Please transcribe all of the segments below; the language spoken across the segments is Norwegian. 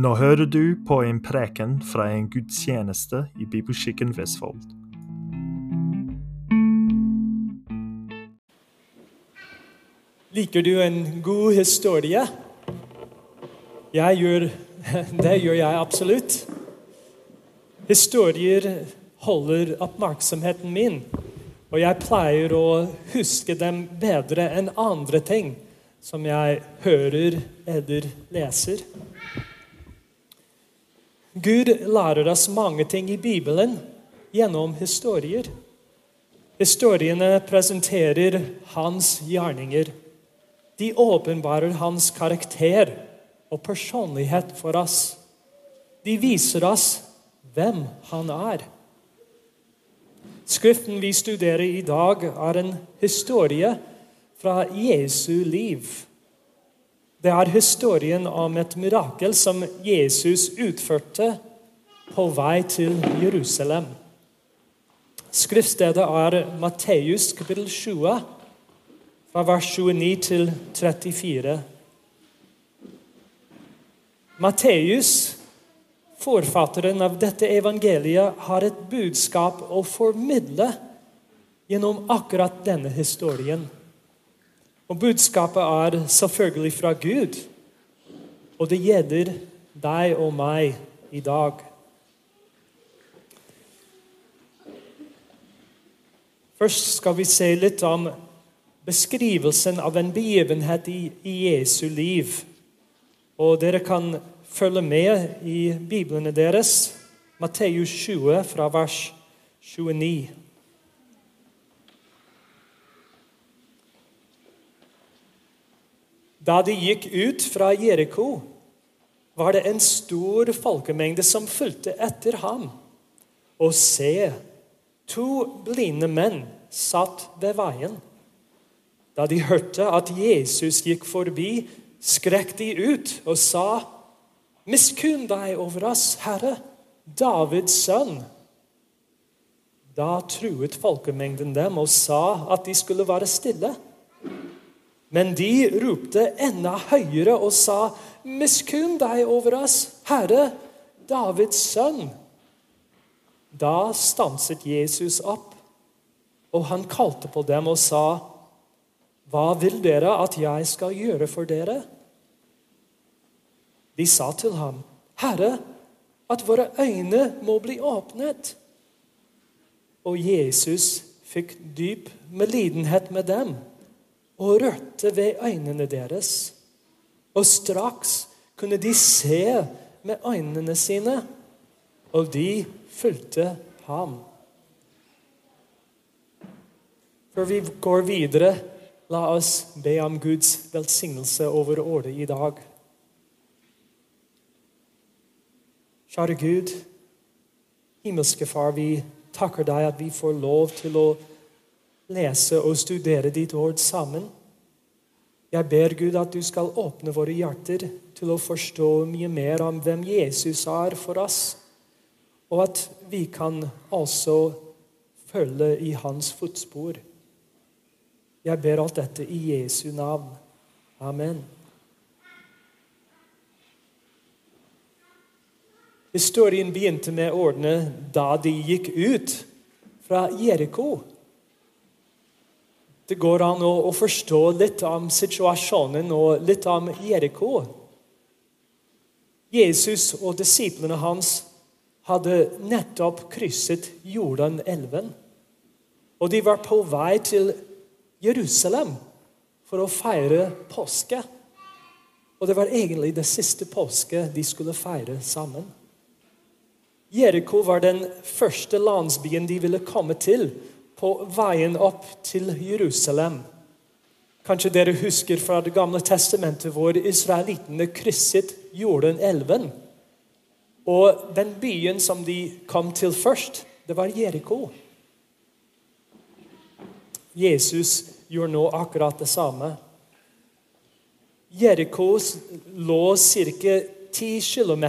Nå hører du på en preken fra en gudstjeneste i Bibelskikken Vestfold. Liker du en god historie? Jeg gjør, det gjør jeg absolutt. Historier holder oppmerksomheten min, og jeg pleier å huske dem bedre enn andre ting som jeg hører eller leser. Gud lærer oss mange ting i Bibelen gjennom historier. Historiene presenterer hans gjerninger. De åpenbarer hans karakter og personlighet for oss. De viser oss hvem han er. Skriften vi studerer i dag, er en historie fra Jesu liv. Det er historien om et mirakel som Jesus utførte på vei til Jerusalem. Skriftstedet er Matteus kapittel 20, fra vers 29 til 34. Matteus, forfatteren av dette evangeliet, har et budskap å formidle gjennom akkurat denne historien. Og budskapet er selvfølgelig fra Gud. Og det gjelder deg og meg i dag. Først skal vi se litt om beskrivelsen av en begivenhet i, Jesu liv. Og dere kan følge med i biblene deres. Matteus 20 fra vers 29. Da de gikk ut fra Jeriko, var det en stor folkemengde som fulgte etter ham. Og se, to blinde menn satt ved veien. Da de hørte at Jesus gikk forbi, skrek de ut og sa, 'Miskunn deg over oss, Herre, Davids sønn.' Da truet folkemengden dem og sa at de skulle være stille. Men de ropte enda høyere og sa, 'Miskunn deg over oss, Herre, Davids sønn.' Da stanset Jesus opp, og han kalte på dem og sa, 'Hva vil dere at jeg skal gjøre for dere?' De sa til ham, 'Herre, at våre øyne må bli åpnet.' Og Jesus fikk dyp medlidenhet med dem og rørte ved øynene deres. Og straks kunne de se med øynene sine, og de fulgte ham. Før vi går videre, la oss be om Guds velsignelse over året i dag. Kjære Gud, himmelske Far, vi takker deg at vi får lov til å lese og studere ditt ord sammen. Jeg ber Gud at du skal åpne våre hjerter til å forstå mye mer om hvem Jesus er for oss, og at vi kan også følge i hans fotspor. Jeg ber alt dette i Jesu navn. Amen. Historien begynte med ordene 'da de gikk ut fra Jeriko'. Det går an å, å forstå litt om situasjonen og litt om Jeriko. Jesus og disiplene hans hadde nettopp krysset Jordanelven. Og de var på vei til Jerusalem for å feire påske. Og det var egentlig det siste påske de skulle feire sammen. Jeriko var den første landsbyen de ville komme til på veien opp til Jerusalem. Kanskje dere husker fra Det gamle testamentet hvor israelittene krysset Jordanelven. Og den byen som de kom til først, det var Jeriko. Jesus gjorde nå akkurat det samme. Jeriko lå ca. 10 km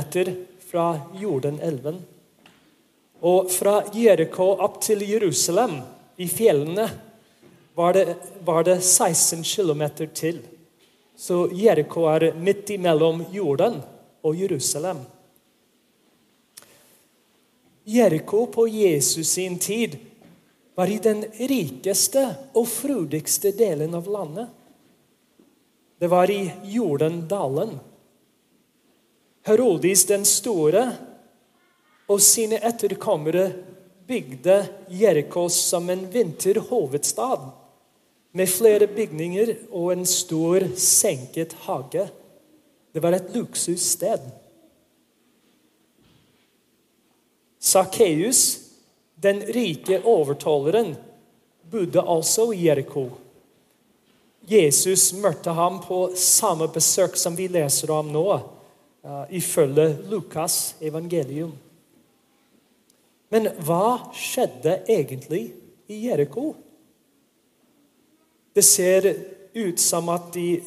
fra Jordanelven. Og fra Jeriko opp til Jerusalem, i fjellene, var det, var det 16 km til. Så Jeriko er midt imellom Jordan og Jerusalem. Jeriko på Jesus sin tid var i den rikeste og frodigste delen av landet. Det var i Jordendalen. Herodis den store og sine etterkommere bygde Jeriko som en vinterhovedstad med flere bygninger og en stor, senket hage. Det var et luksussted. Sakkeus, den rike overtolleren, bodde altså i Jeriko. Jesus møtte ham på samme besøk som vi leser om nå, uh, ifølge Lukas' evangelium. Men hva skjedde egentlig i Jeriko? Det ser ut som at de,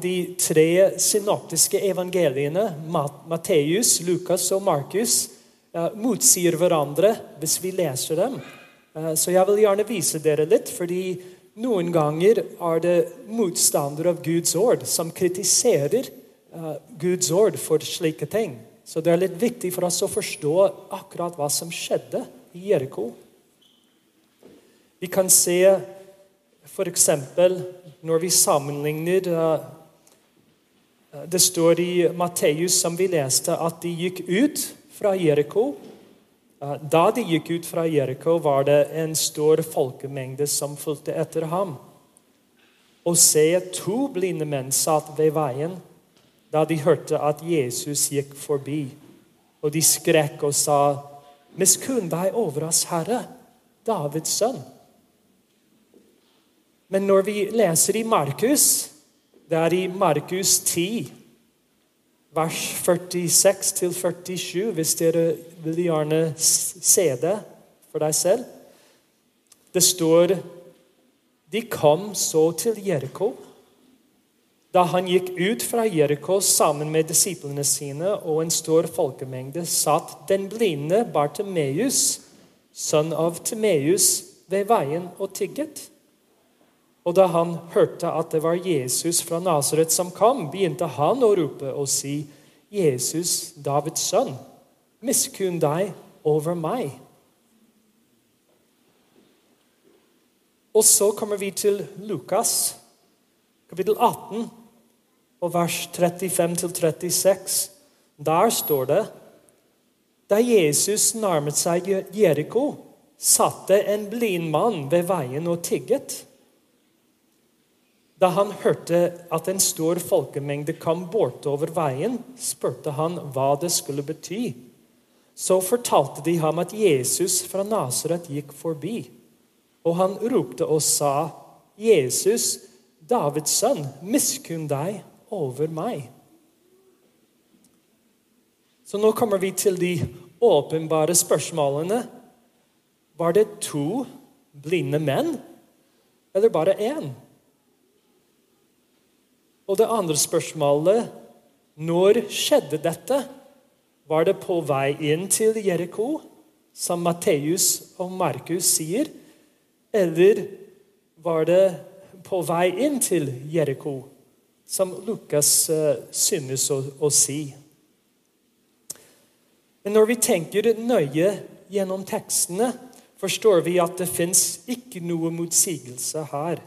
de tre synoptiske evangeliene, Matteus, Lukas og Markus, motsier hverandre hvis vi leser dem. Eh, så jeg vil gjerne vise dere litt, fordi noen ganger er det motstandere av Guds ord som kritiserer eh, Guds ord for slike ting. Så det er litt viktig for oss å forstå akkurat hva som skjedde i Jeriko. Vi kan se f.eks. når vi sammenligner eh, Det står i Matteus, som vi leste, at de gikk ut fra Jeriko. Da de gikk ut fra Jeriko, var det en stor folkemengde som fulgte etter ham. Og se, to blinde menn satt ved veien da de hørte at Jesus gikk forbi. Og de skrek og sa, 'Miskunn deg over oss, Herre, Davids sønn.' Men når vi leser i Markus, det er i Markus 10 vers 46-47, hvis dere vil gjerne se det for deg selv. Det står De kom så til Jeriko. Da han gikk ut fra Jeriko sammen med disiplene sine og en stor folkemengde, satt den blinde Bartimeus, sønn av Timeus, ved veien og tigget. Og da han hørte at det var Jesus fra Nasaret som kom, begynte han å rope og si, 'Jesus, Davids sønn, miskunn deg over meg.' Og så kommer vi til Lukas, kapittel 18, og vers 35-36. Der står det Da Jesus nærmet seg Jeriko, satte en blind mann ved veien og tigget. Da han hørte at en stor folkemengde kom bortover veien, spurte han hva det skulle bety. Så fortalte de ham at Jesus fra Nasaret gikk forbi. Og han ropte og sa, 'Jesus, Davids sønn, miskunn deg over meg.' Så nå kommer vi til de åpenbare spørsmålene. Var det to blinde menn, eller bare én? Og det andre spørsmålet når skjedde dette? Var det på vei inn til Jeriko, som Matteus og Markus sier? Eller var det på vei inn til Jeriko, som Lukas uh, synes å, å si? Men når vi tenker nøye gjennom tekstene, forstår vi at det fins ikke noe motsigelse her.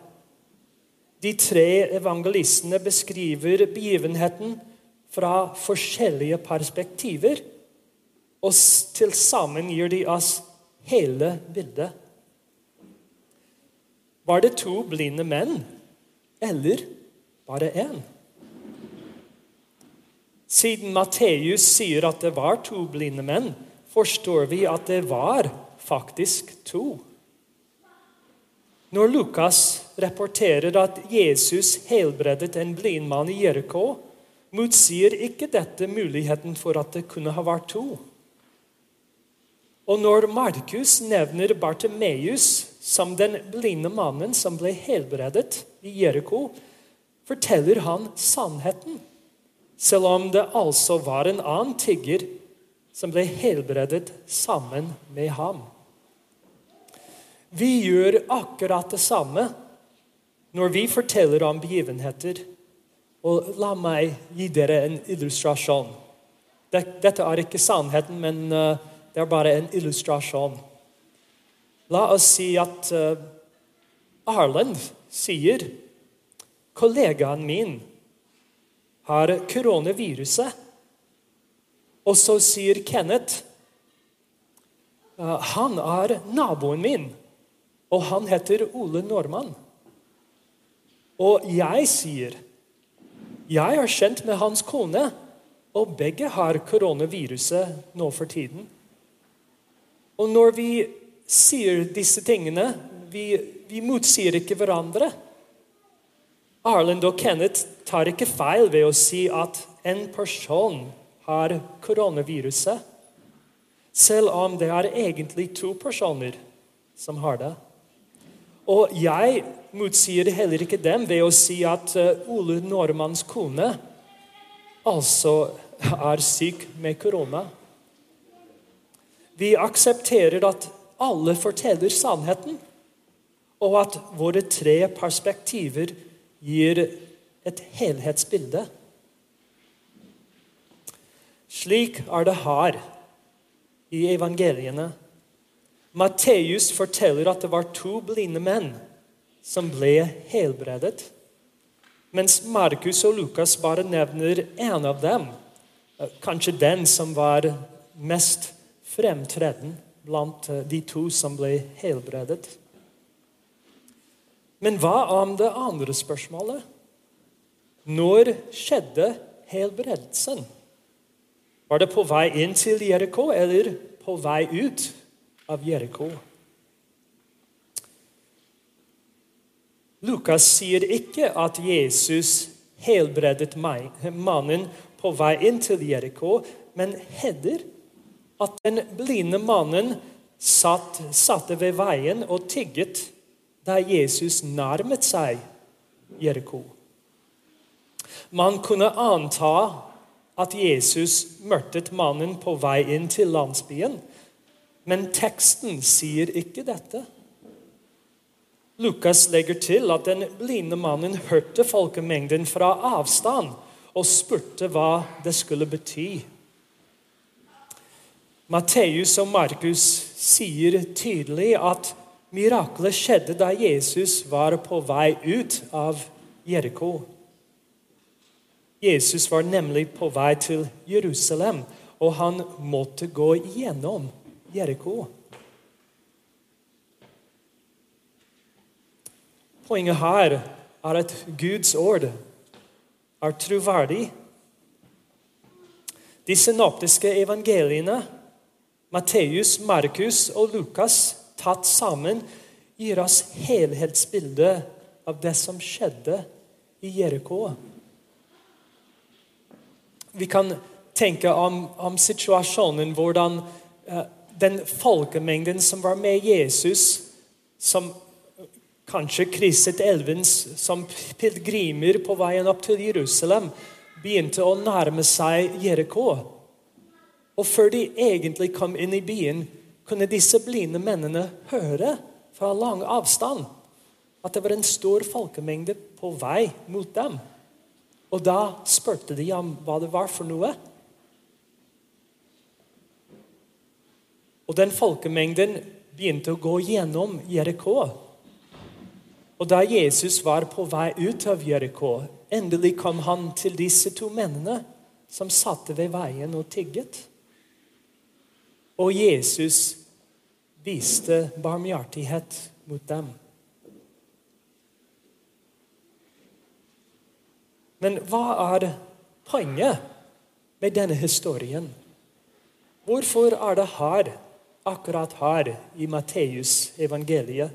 De tre evangelistene beskriver begivenheten fra forskjellige perspektiver. Og til sammen gir de oss hele bildet. Var det to blinde menn, eller bare én? Siden Matteus sier at det var to blinde menn, forstår vi at det var faktisk to. Når Lukas rapporterer at Jesus helbredet en blind mann i Jeriko, motsier ikke dette muligheten for at det kunne ha vært to. Og når Markus nevner Bartimeus som den blinde mannen som ble helbredet i Jeriko, forteller han sannheten, selv om det altså var en annen tigger som ble helbredet sammen med ham. Vi gjør akkurat det samme når vi forteller om begivenheter. Og La meg gi dere en illustrasjon. Dette er ikke sannheten, men uh, det er bare en illustrasjon. La oss si at Arlend Arlen sier kollegaen min har koronaviruset. Og så sier Kenneth uh, han er naboen min, og han heter Ole Normann. Og jeg sier jeg er kjent med hans kone, og begge har koronaviruset nå for tiden. Og når vi sier disse tingene, vi, vi motsier ikke hverandre. Arlen og Kenneth tar ikke feil ved å si at en person har koronaviruset, selv om det er egentlig to personer som har det. Og jeg motsier heller ikke dem ved å si at eh, Ole Normanns kone altså er syk med korona. Vi aksepterer at alle forteller sannheten, og at våre tre perspektiver gir et helhetsbilde. Slik er det her i evangeliene. Matteus forteller at det var to blinde menn som ble helbredet. Mens Markus og Lukas bare nevner én av dem. Eh, kanskje den som var mest fremtreden blant eh, de to som ble helbredet. Men hva om det andre spørsmålet? Når skjedde helbredelsen? Var det på vei inn til Jeriko eller på vei ut? av Jeriko. Lukas sier ikke at Jesus helbredet mannen på vei inn til Jeriko, men hevder at den blinde mannen satt, satte ved veien og tigget da Jesus nærmet seg Jeriko. Man kunne anta at Jesus mørtet mannen på vei inn til landsbyen, men teksten sier ikke dette. Lukas legger til at den blinde mannen hørte folkemengden fra avstand og spurte hva det skulle bety. Matteus og Markus sier tydelig at miraklet skjedde da Jesus var på vei ut av Jeriko. Jesus var nemlig på vei til Jerusalem, og han måtte gå igjennom Jeriko. Poenget her er at Guds ord er troverdig. De synoptiske evangeliene, Matteus, Markus og Lukas, tatt sammen, gir oss helhetsbildet av det som skjedde i Jeriko. Vi kan tenke om, om situasjonen hvordan uh, den folkemengden som var med Jesus, som kanskje krysset elven som pilegrimer på veien opp til Jerusalem, begynte å nærme seg Jeriko. Og før de egentlig kom inn i byen, kunne disse blinde mennene høre fra lang avstand at det var en stor folkemengde på vei mot dem. Og da spurte de om hva det var for noe. Og den folkemengden begynte å gå gjennom Jeriko. Og da Jesus var på vei ut av Jeriko, endelig kom han til disse to mennene som satte ved veien og tigget. Og Jesus viste barmhjertighet mot dem. Men hva er poenget med denne historien? Hvorfor er det her akkurat her i Matteus evangeliet.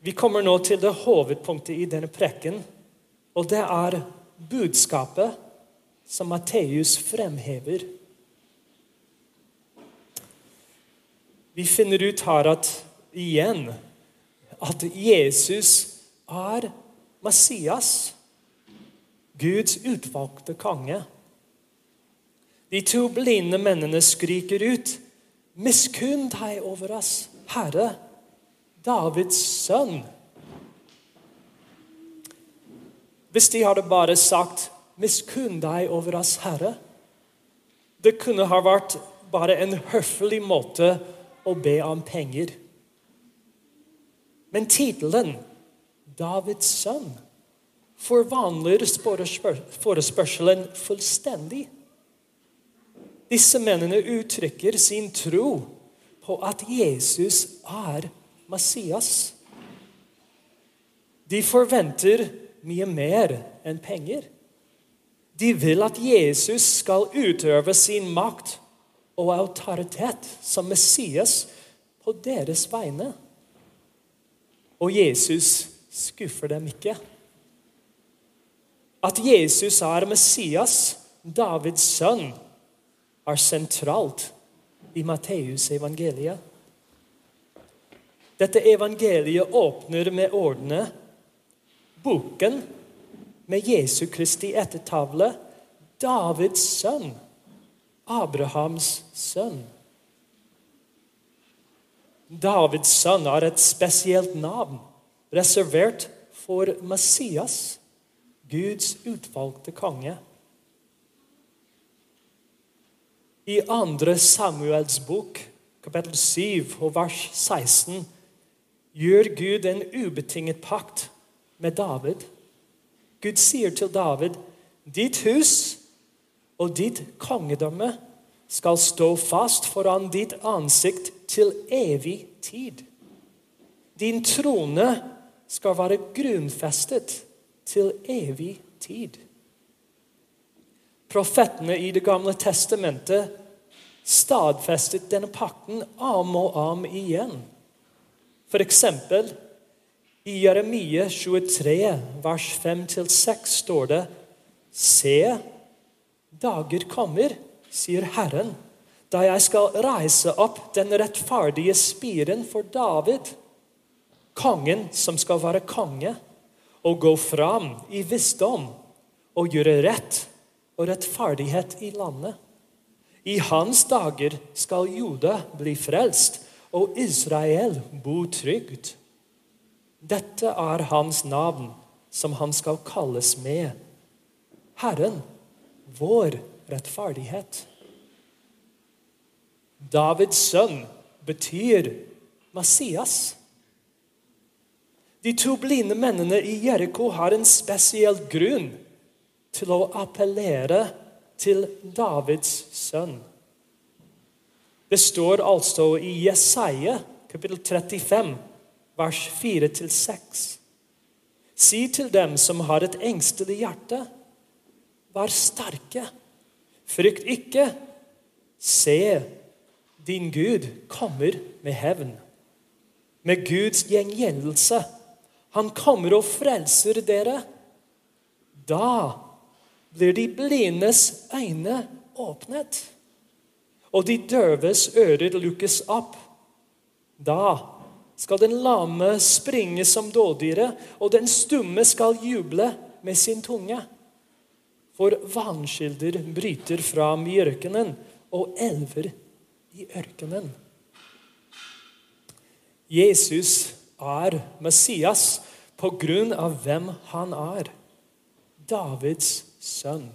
Vi kommer nå til det hovedpunktet i denne prekken, og det er budskapet som Matteus fremhever. Vi finner ut her at igjen at Jesus er Messias, Guds utvalgte konge. De to blinde mennene skriker ut Miskunn deg over oss, Herre, Davids sønn. Hvis de hadde bare sagt 'Miskunn deg over oss, Herre', Det kunne ha vært bare en høflig måte å be om penger. Men tittelen 'Davids sønn' forvandler forespørselen fullstendig. Disse mennene uttrykker sin tro på at Jesus er Messias. De forventer mye mer enn penger. De vil at Jesus skal utøve sin makt og autoritet som Messias på deres vegne. Og Jesus skuffer dem ikke. At Jesus er Messias, Davids sønn, er sentralt i Matteus evangeliet. Dette evangeliet åpner med ordene Boken med Jesu Kristi ettertavle, Davids sønn, Abrahams sønn. Davids sønn har et spesielt navn, reservert for Messias, Guds utvalgte konge. I 2. Samuels bok, kapittel 7 og vers 16, gjør Gud en ubetinget pakt med David. Gud sier til David, 'Ditt hus og ditt kongedømme skal stå fast foran ditt ansikt til evig tid.' Din trone skal være grunnfestet til evig tid. Profetene i Det gamle testamentet stadfestet denne pakten om og om igjen. For eksempel i Jeremia 23, vers 5-6 står det Se, dager kommer, sier Herren, da jeg skal reise opp den rettferdige spiren for David, kongen som skal være konge og gå fram i visdom og gjøre rett og rettferdighet i landet. I hans dager skal Juda bli frelst og Israel bo trygt. Dette er hans navn, som han skal kalles med. Herren, vår rettferdighet. Davids sønn betyr Messias. De to blinde mennene i Jeriko har en spesiell grunn til å appellere til Davids sønn. Det står altså i Jesaja kapittel 35, vers 4-6. Si til dem som har et engstelig hjerte, vær sterke, frykt ikke. Se, din Gud kommer med hevn, med Guds gjengjeldelse han kommer og frelser dere. Da blir de blindes øyne åpnet, og de døves ører lukkes opp. Da skal den lame springe som dådyret, og den stumme skal juble med sin tunge. For vannkilder bryter fram i ørkenen, og elver i ørkenen. Jesus er Messias på grunn av hvem han er. Davids sønn.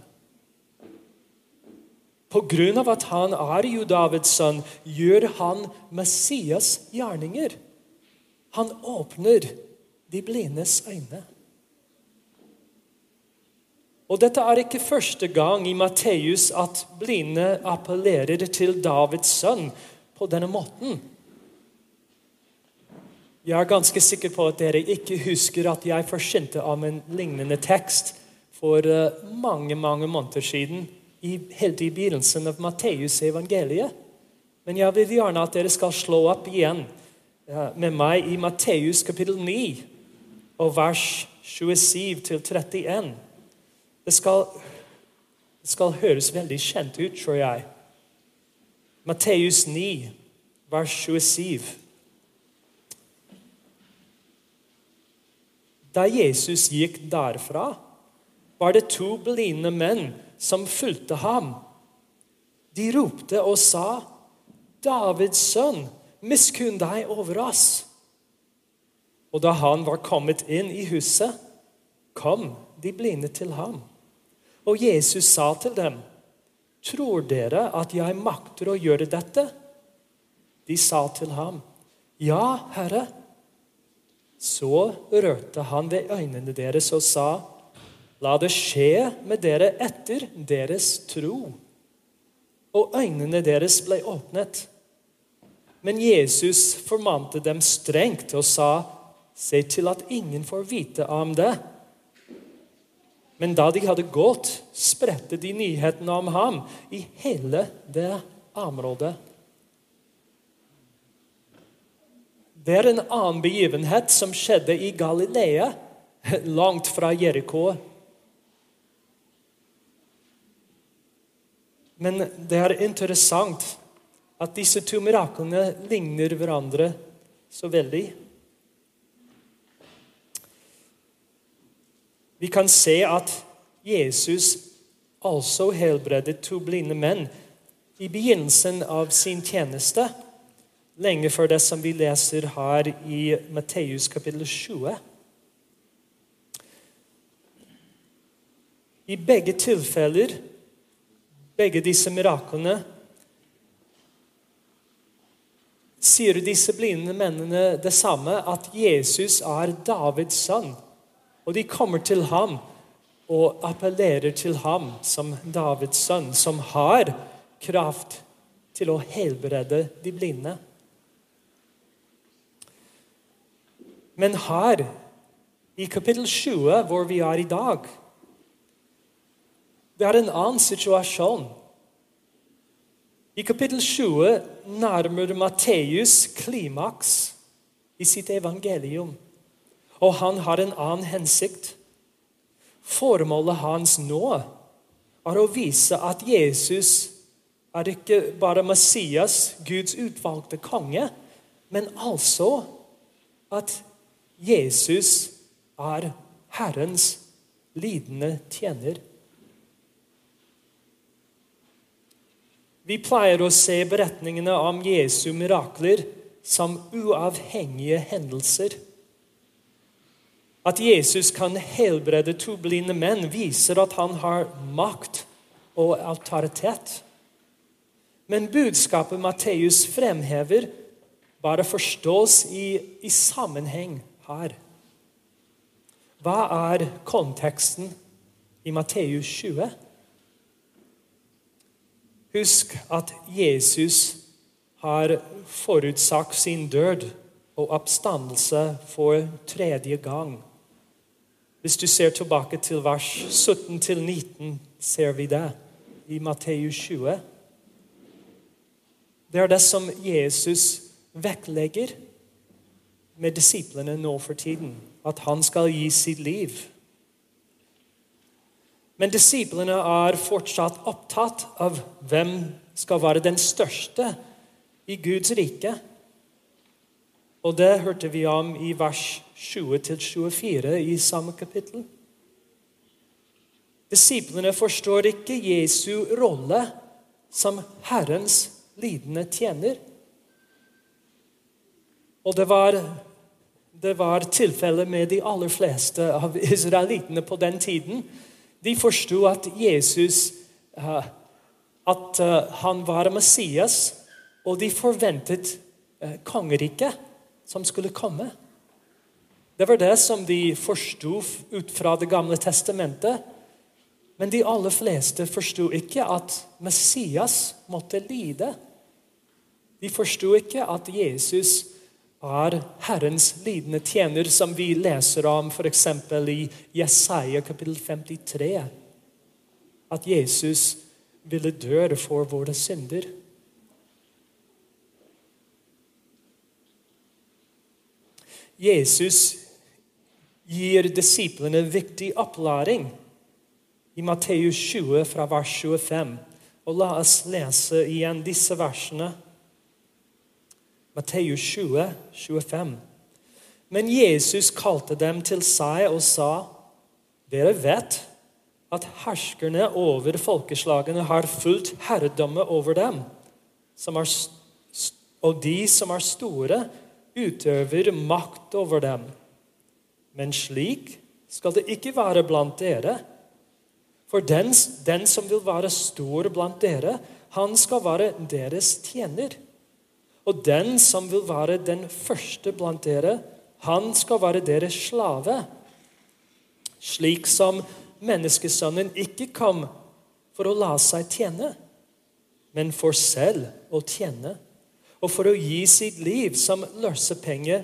På grunn av at han er jo Davids sønn, gjør han Messias gjerninger. Han åpner de blindes øyne. Og Dette er ikke første gang i Matteus at blinde appellerer til Davids sønn på denne måten. Jeg er ganske sikker på at dere ikke husker at jeg forsynte om en lignende tekst for eh, mange mange måneder siden, i, helt i begynnelsen av Matteus evangeliet. Men jeg vil gjerne at dere skal slå opp igjen uh, med meg i Matteus kapittel 9 og vers 27-31. Det skal, det skal høres veldig kjent ut, tror jeg. Matteus 9, vers 27. Da Jesus gikk derfra, var det to blinde menn som fulgte ham. De ropte og sa, 'Davids sønn, miskunn deg over oss.' Og da han var kommet inn i huset, kom de blinde til ham. Og Jesus sa til dem, Tror dere at jeg makter å gjøre dette? De sa til ham, Ja, Herre. Så rørte han ved øynene deres og sa, La det skje med dere etter deres tro. Og øynene deres ble åpnet. Men Jesus formante dem strengt og sa, Se til at ingen får vite om det. Men da de hadde gått, spredte de nyhetene om ham i hele det området. Det er en annen begivenhet som skjedde i Galilea, langt fra Jeriko. Men det er interessant at disse to miraklene ligner hverandre så veldig. Vi kan se at Jesus altså helbredet to blinde menn i begynnelsen av sin tjeneste, lenge før det som vi leser her i Matteus kapittel 20. I begge tilfeller, begge disse miraklene, sier disse blinde mennene det samme, at Jesus er Davids sønn. Og de kommer til ham og appellerer til ham som Davids sønn, som har kraft til å helbrede de blinde. Men her, i kapittel 20, hvor vi er i dag, det er en annen situasjon. I kapittel 20 nærmer Matteus klimaks i sitt evangelium. Og han har en annen hensikt. Formålet hans nå er å vise at Jesus er ikke bare Messias, Guds utvalgte konge, men altså at Jesus er Herrens lidende tjener. Vi pleier å se beretningene om Jesu mirakler som uavhengige hendelser. At Jesus kan helbrede to blinde menn, viser at han har makt og autoritet. Men budskapet Matteus fremhever, bare forstås i, i sammenheng her. Hva er konteksten i Matteus 20? Husk at Jesus har forutsagt sin død og oppstandelse for tredje gang. Hvis du ser tilbake til vers 17-19, ser vi det i Matteus 20. Det er det som Jesus vektlegger med disiplene nå for tiden. At han skal gi sitt liv. Men disiplene er fortsatt opptatt av hvem skal være den største i Guds rike. Og det hørte vi om i vers 20-24 i samme kapittel. Disiplene forstår ikke Jesu rolle som Herrens lidende tjener. Og det var, det var tilfellet med de aller fleste av israelittene på den tiden. De forsto at Jesus uh, at uh, han var Messias, og de forventet uh, kongeriket som skulle komme. Det var det som de forsto ut fra Det gamle testamentet. Men de aller fleste forsto ikke at Messias måtte lide. De forsto ikke at Jesus er Herrens lidende tjener, som vi leser om f.eks. i Jesaja kapittel 53. At Jesus ville dø for våre synder. Jesus gir disiplene viktig opplæring i Matteus 20 fra vers 25. Og La oss lese igjen disse versene. Matteus 20, 25. Men Jesus kalte dem til seg og sa, dere vet at herskerne over folkeslagene har fullt herredømme over dem, er, og de som er store, utøver makt over dem. Men slik skal det ikke være blant dere. For den, den som vil være stor blant dere, han skal være deres tjener. Og den som vil være den første blant dere, han skal være deres slave. Slik som menneskesønnen ikke kom for å la seg tjene, men for selv å tjene, og for å gi sitt liv som løsepenge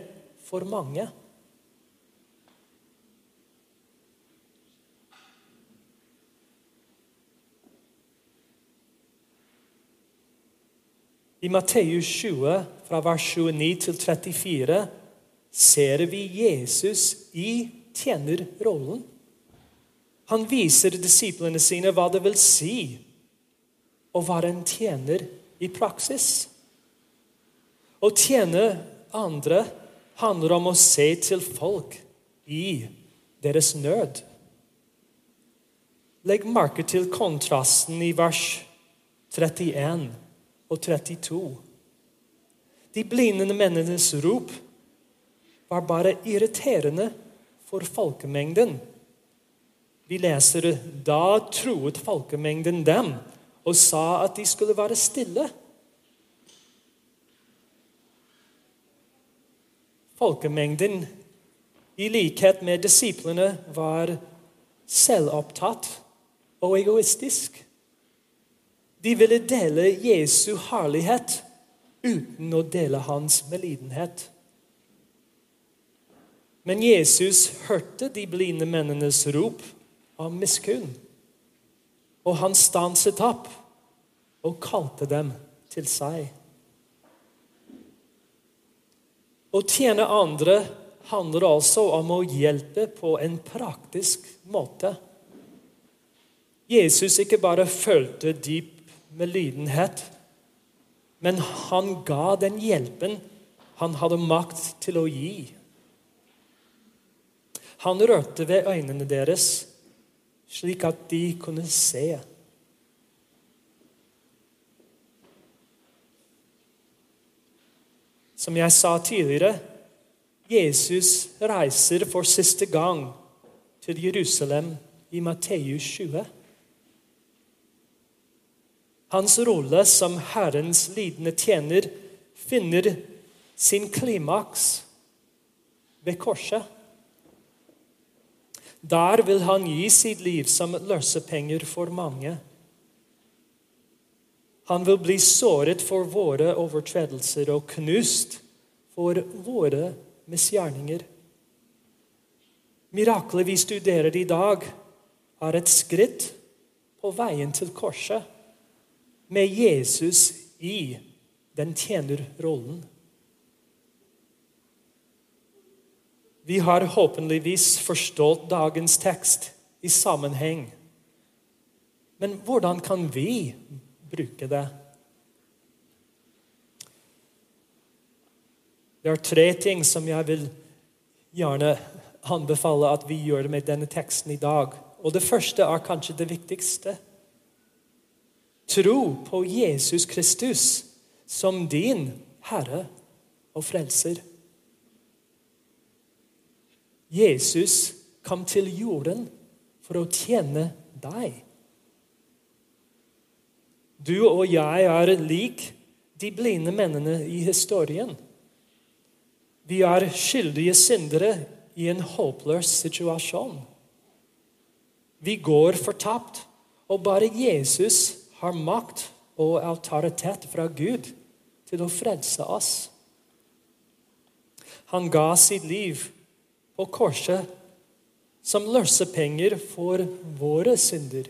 for mange. I Matteus 20, fra vers 29 til 34, ser vi Jesus i tjenerrollen. Han viser disiplene sine hva det vil si å være en tjener i praksis. Å tjene andre handler om å se til folk i deres nød. Legg merke til kontrasten i vers 31 og 32. De blinde mennenes rop var bare irriterende for folkemengden. Vi leser da troet folkemengden dem og sa at de skulle være stille. Folkemengden, i likhet med disiplene, var selvopptatt og egoistisk. De ville dele Jesu herlighet uten å dele hans medlidenhet. Men Jesus hørte de blinde mennenes rop av miskunn. Og han stanset opp og kalte dem til seg. Å tjene andre handler altså om å hjelpe på en praktisk måte. Jesus ikke bare følte dyp medlidenhet. Men han ga den hjelpen han hadde makt til å gi. Han rørte ved øynene deres, slik at de kunne se. Som jeg sa tidligere, Jesus reiser for siste gang til Jerusalem i Matteus 20. Hans rolle som Herrens lidende tjener finner sin klimaks ved korset. Der vil han gi sitt liv som løsepenger for mange. Han vil bli såret for våre overtredelser og knust for våre misgjerninger. Miraklet vi studerer i dag, er et skritt på veien til korset med Jesus i den tjenerrollen. Vi har håpenligvis forstått dagens tekst i sammenheng. Men hvordan kan vi bruke det? Det er tre ting som jeg vil gjerne anbefale at vi gjør med denne teksten i dag. Og Det første er kanskje det viktigste. Tro på Jesus Kristus som din Herre og Frelser. Jesus kom til jorden for å tjene deg. Du og jeg er lik de blinde mennene i historien. Vi er skyldige syndere i en håpløs situasjon. Vi går fortapt, og bare Jesus har makt og autoritet fra Gud til å frelse oss. Han ga sitt liv på korset som løsepenger for våre synder.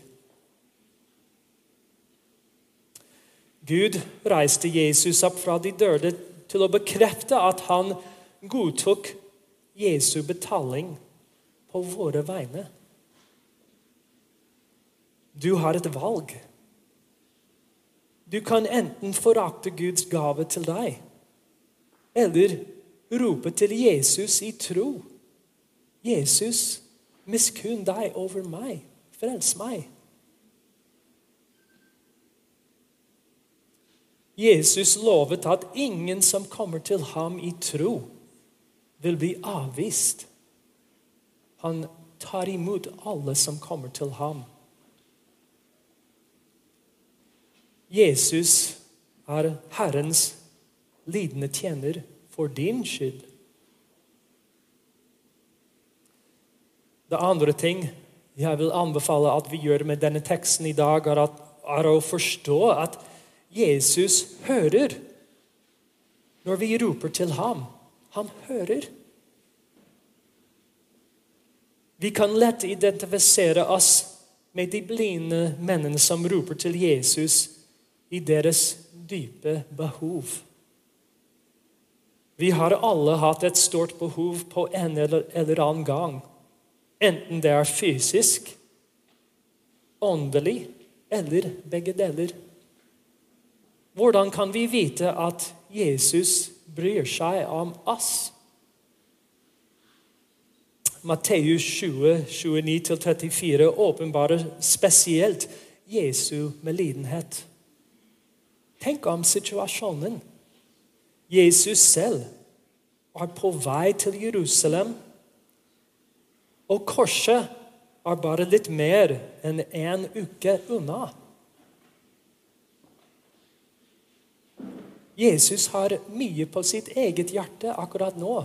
Gud reiste Jesus opp fra de døde til å bekrefte at han godtok Jesu betaling på våre vegne. Du har et valg. Du kan enten forakte Guds gave til deg, eller rope til Jesus i tro. Jesus, miskunn deg over meg. Frels meg. Jesus lovet at ingen som kommer til ham i tro, vil bli avvist. Han tar imot alle som kommer til ham Jesus er Herrens lidende tjener for din skyld. Det andre ting jeg vil anbefale at vi gjør med denne teksten i dag, er, at, er å forstå at Jesus hører når vi roper til ham. Han hører. Vi kan lett identifisere oss med de blinde mennene som roper til Jesus i deres dype behov. Vi har alle hatt et stort behov på en eller, annen gang. Enten det er fysisk, åndelig eller begge deler. Hvordan kan vi vite at Jesus bryr seg om oss? Matteus 20, 29-34 åpenbarer spesielt Jesu medlidenhet. Tenk om situasjonen. Jesus selv er på vei til Jerusalem, og korset er bare litt mer enn en uke unna. Jesus har mye på sitt eget hjerte akkurat nå.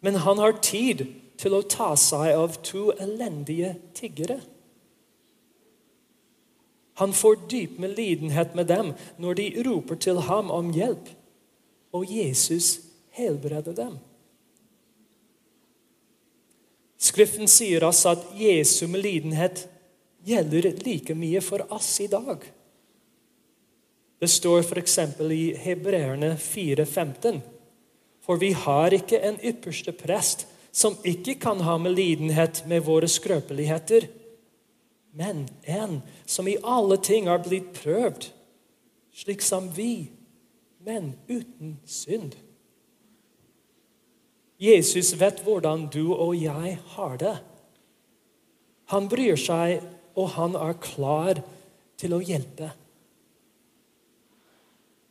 Men han har tid til å ta seg av to elendige tiggere. Han får dyp medlidenhet med dem når de roper til ham om hjelp, og Jesus helbreder dem. Skriften sier oss at Jesu medlidenhet gjelder like mye for oss i dag. Det står f.eks. i Hebreerne 4,15.: For vi har ikke en ypperste prest som ikke kan ha medlidenhet med våre skrøpeligheter men en som i alle ting har blitt prøvd, slik som vi, men uten synd. Jesus vet hvordan du og jeg har det. Han bryr seg, og han er klar til å hjelpe.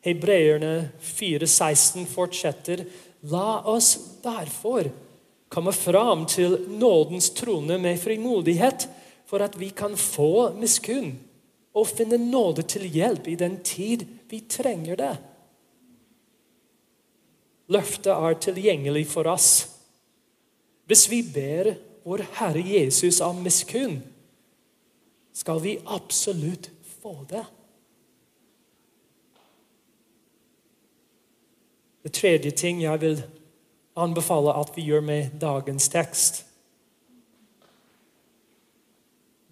Hebreerne 4,16 fortsetter. La oss derfor komme fram til nådens trone med frimodighet for at vi kan få miskunn og finne nåde til hjelp i den tid vi trenger det. Løftet er tilgjengelig for oss. Hvis vi ber vår Herre Jesus om miskunn, skal vi absolutt få det. Det tredje ting jeg vil anbefale at vi gjør med dagens tekst,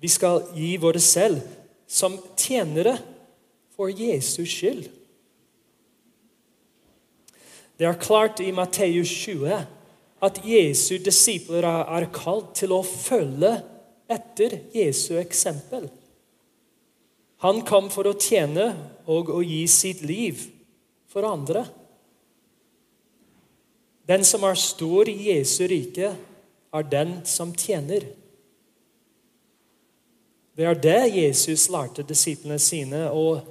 vi skal gi våre selv som tjenere for Jesus skyld. Det er klart i Matteus 20 at Jesu disipler er kalt til å følge etter Jesu eksempel. Han kom for å tjene og å gi sitt liv for andre. Den som er stor i Jesu rike, er den som tjener. Det er det Jesus lærte disiplene sine, og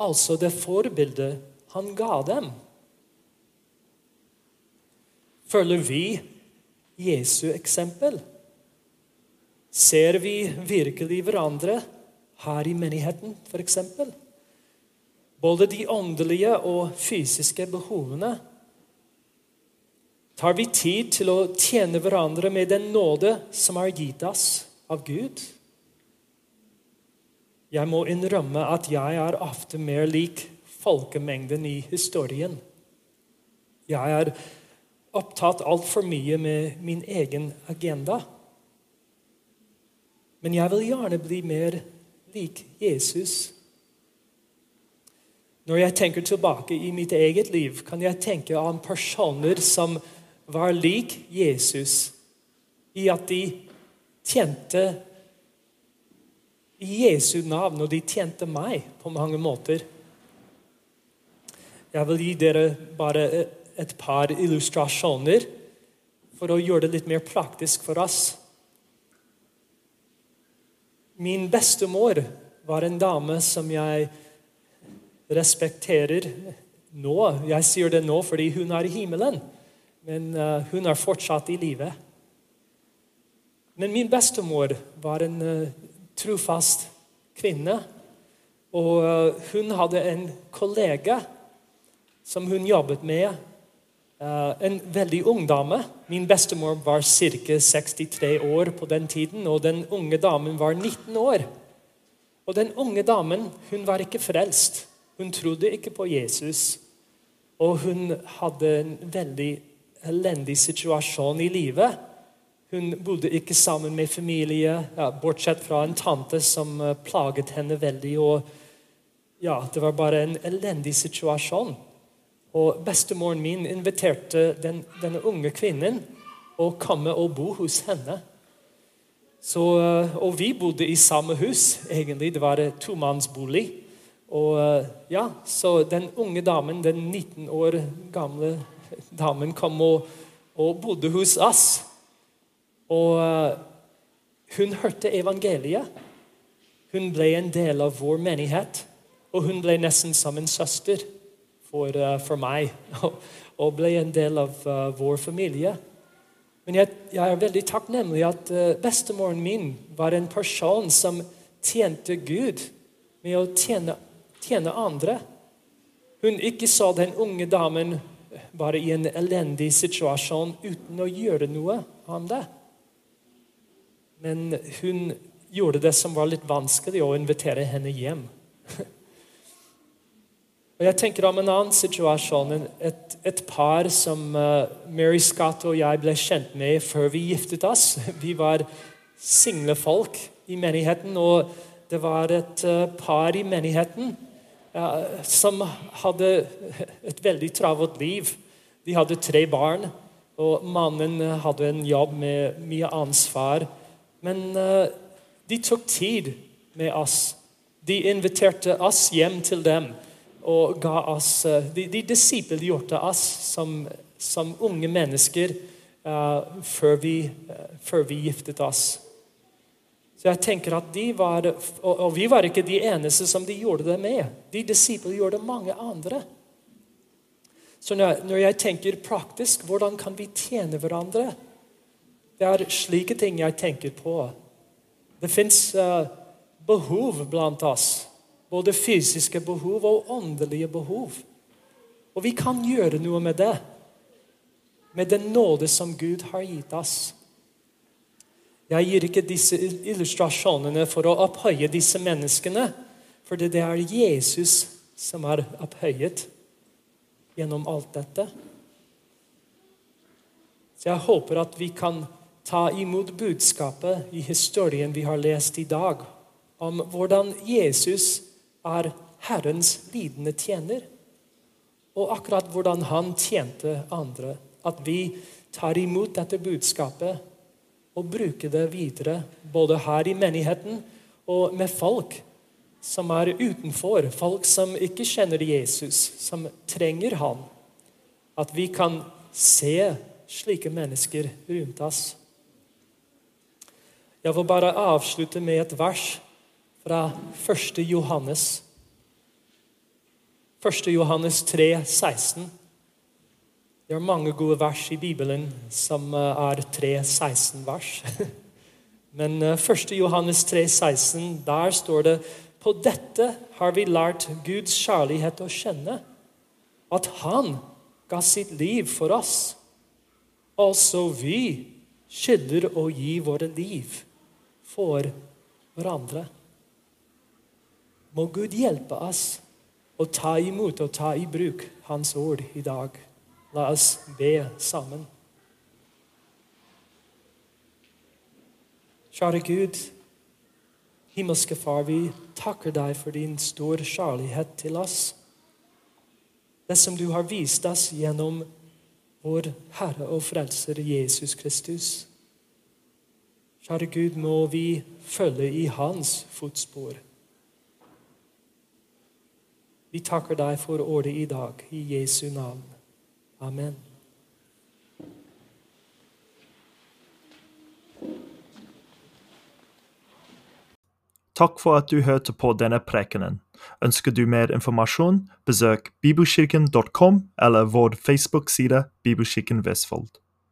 altså det forbildet han ga dem. Følger vi Jesu eksempel? Ser vi virkelig hverandre her i menigheten, f.eks.? Både de åndelige og fysiske behovene. Tar vi tid til å tjene hverandre med den nåde som er gitt oss av Gud? Jeg må innrømme at jeg er ofte mer lik folkemengden i historien. Jeg er opptatt altfor mye med min egen agenda. Men jeg vil gjerne bli mer lik Jesus. Når jeg tenker tilbake i mitt eget liv, kan jeg tenke om personer som var lik Jesus i at de tjente i Jesu navn, og de tjente meg på mange måter. Jeg vil gi dere bare et par illustrasjoner for å gjøre det litt mer praktisk for oss. Min bestemor var en dame som jeg respekterer nå. Jeg sier det nå fordi hun er i himmelen, men uh, hun er fortsatt i live. Men min bestemor var en uh, trofast kvinne. Og eh, hun hadde en kollega som hun jobbet med. eh, en veldig ung dame. Min bestemor var ca. 63 år på den tiden, og den unge damen var 19 år. Og den unge damen hun var ikke frelst. Hun trodde ikke på Jesus. Og hun hadde en veldig elendig situasjon i livet. Hun bodde ikke sammen med familie, ja, bortsett fra en tante som eh, plaget henne veldig. og ja, Det var bare en elendig situasjon. Og Bestemoren min inviterte den, denne unge kvinnen å komme og bo hos henne. Så, eh, og vi bodde i samme hus, egentlig. Det var et tomannsbolig. Og eh, ja, Så den unge damen, den 19 år gamle damen, kom og, og bodde hos oss. Og eh, hun hørte evangeliet. Hun ble en del av vår menighet. Og hun ble nesten som en søster for, eh, for meg. Og ble en del av uh, vår familie. Men jeg, jeg, er veldig takknemlig at bestemoren min var en person som tjente Gud med å tjene, tjene andre. Hun ikke så den unge damen bare i en elendig situasjon uten å gjøre noe om det. Men hun gjorde det som var litt vanskelig, å invitere henne hjem. Og jeg tenker om en annen situasjon. Et, et par som uh, Mary Scott og jeg ble kjent med før vi giftet oss. Vi var single folk i menigheten, og det var et uh, par i menigheten som hadde et veldig travelt liv. De hadde tre barn, og mannen hadde en jobb med mye ansvar. Men de tok tid med oss. De inviterte oss hjem til dem og ga oss uh, De, de disippelgjorde oss som, som, unge mennesker uh, før, vi, uh, før, vi, giftet oss. Så jeg tenker at de var, og, vi var ikke de eneste som de gjorde det med. De disiplene gjorde mange andre. Så når jeg tenker praktisk, hvordan kan vi tjene hverandre? Det er slike ting jeg tenker på. Det fins uh, behov blant oss både fysiske behov og åndelige behov. Og vi kan gjøre noe med det. Med den nåde som Gud har gitt oss. Jeg gir ikke disse illustrasjonene for å opphøye disse menneskene, for det er Jesus som er opphøyet gjennom alt dette. Så jeg håper at vi kan ta imot budskapet i historien vi har lest i dag, om hvordan Jesus er Herrens lidende tjener. Og akkurat hvordan han tjente andre. At vi tar imot dette budskapet og bruker det videre, både her i menigheten og med folk som er utenfor, folk som ikke kjenner Jesus, som trenger ham. At vi kan se slike mennesker rundt oss. Jeg vil bare avslutte med et vers fra 1. Johannes. 1. Johannes 3, 16. Det er mange gode vers i Bibelen som eh, er 3-16-vers. Men 1. Eh, Johannes 3, 16, der står det På dette har vi lært Guds kjærlighet å kjenne. At Han ga sitt liv for oss. Altså vi skylder å gi våre liv for hverandre. Må Gud hjelpe oss å ta imot og ta i bruk Hans ord i dag. La oss be sammen. Kjære Gud, himmelske Far, vi takker deg for din store kjærlighet til oss. Det som du har vist oss gjennom vår Herre og Frelser Jesus Kristus. Kjære Gud, må vi følge i Hans fotspor. Vi takker deg for ordet i dag, i Jesu navn. Amen. Takk for at du hørte på denne prekenen. Ønsker du mer informasjon, besøk bibelkirken.com eller vår Facebook-side Bibelkirken Vestfold.